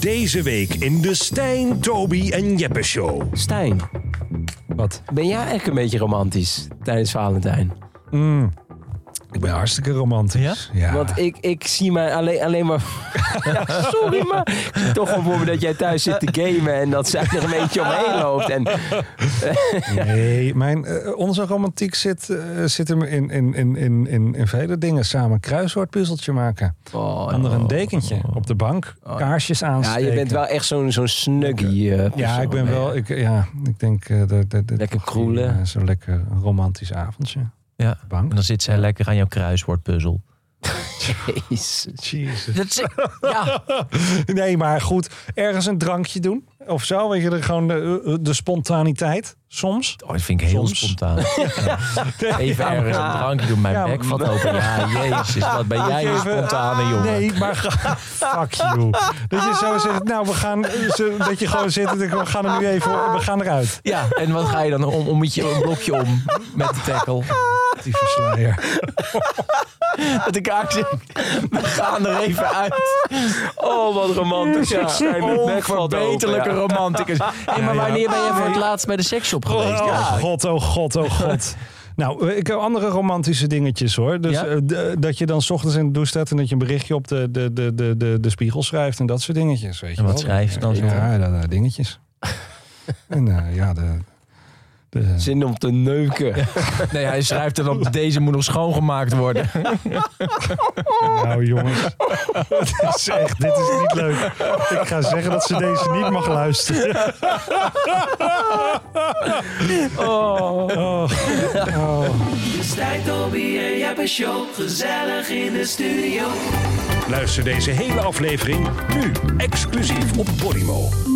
Deze week in de Stijn, Toby en Jeppe Show. Stijn, Wat? ben jij echt een beetje romantisch tijdens Valentijn? Ik ben hartstikke romantisch. Ja? Want ik, ik zie mij alleen, alleen maar... Ja, sorry, maar ik zie toch gewoon voor me dat jij thuis zit te gamen... en dat zij er een beetje omheen loopt. En, Nee, mijn, eh, onze romantiek zit, eh, zit hem in, in, in, in, in, in vele dingen. Samen een kruiswoordpuzzeltje maken. oh, Ander een dekentje op de bank. Kaarsjes ja, aansteken. je bent wel echt zo'n zo'n snuggie. eh, Ja, ik ben wel... Ik, ja, ik denk... dat dat- Lekker kroelen. Zo'n lekker romantisch avondje. Ja. bank. En dan zit zij lekker aan jouw kruiswoordpuzzel. Jezus. Jezus. Dat is, ja, Nee, maar goed. Ergens een drankje doen. Of zo. Weet je, er gewoon de, de spontaniteit. Soms. oh, dat vind ik heel Soms. spontaan. Even ergens een drankje doen, mijn Ja, bek valt open. Ja, jezus, wat ben jij een spontane jongen. Nee, maar ga- fuck you. Dat je zo zit. Nou, we gaan. Dat je gewoon zit. We gaan er nu even. We gaan eruit. Ja, en wat ga je dan om, om je een blokje om met de tackle? Die versleier. Dat ik eigenlijk we gaan er even uit. Oh, wat romantisch. Ja. Onverbeterlijke ja. romanticus. Hey, maar wanneer ben je voor het laatst bij de seksshop geweest? Oh Ja. god, oh god, oh god. Nou, ik heb andere romantische dingetjes hoor. Dus Ja? eh, d- dat je dan 's ochtends in de douche staat en dat je een berichtje op de, de, de, de, de, de spiegel schrijft en dat soort dingetjes. Weet je En wat wel. schrijf je dan zo? Ja, dingetjes. en eh, ja, de. De Zin om te neuken. Nee, hij schrijft dan op deze moet nog schoongemaakt worden. Nou jongens, dit is echt, dit is niet leuk. Ik ga zeggen dat ze deze niet mag luisteren. Oh. Oh, oh. Toby en Jeppe Show, gezellig in de studio. Luister deze hele aflevering nu exclusief op Podimo.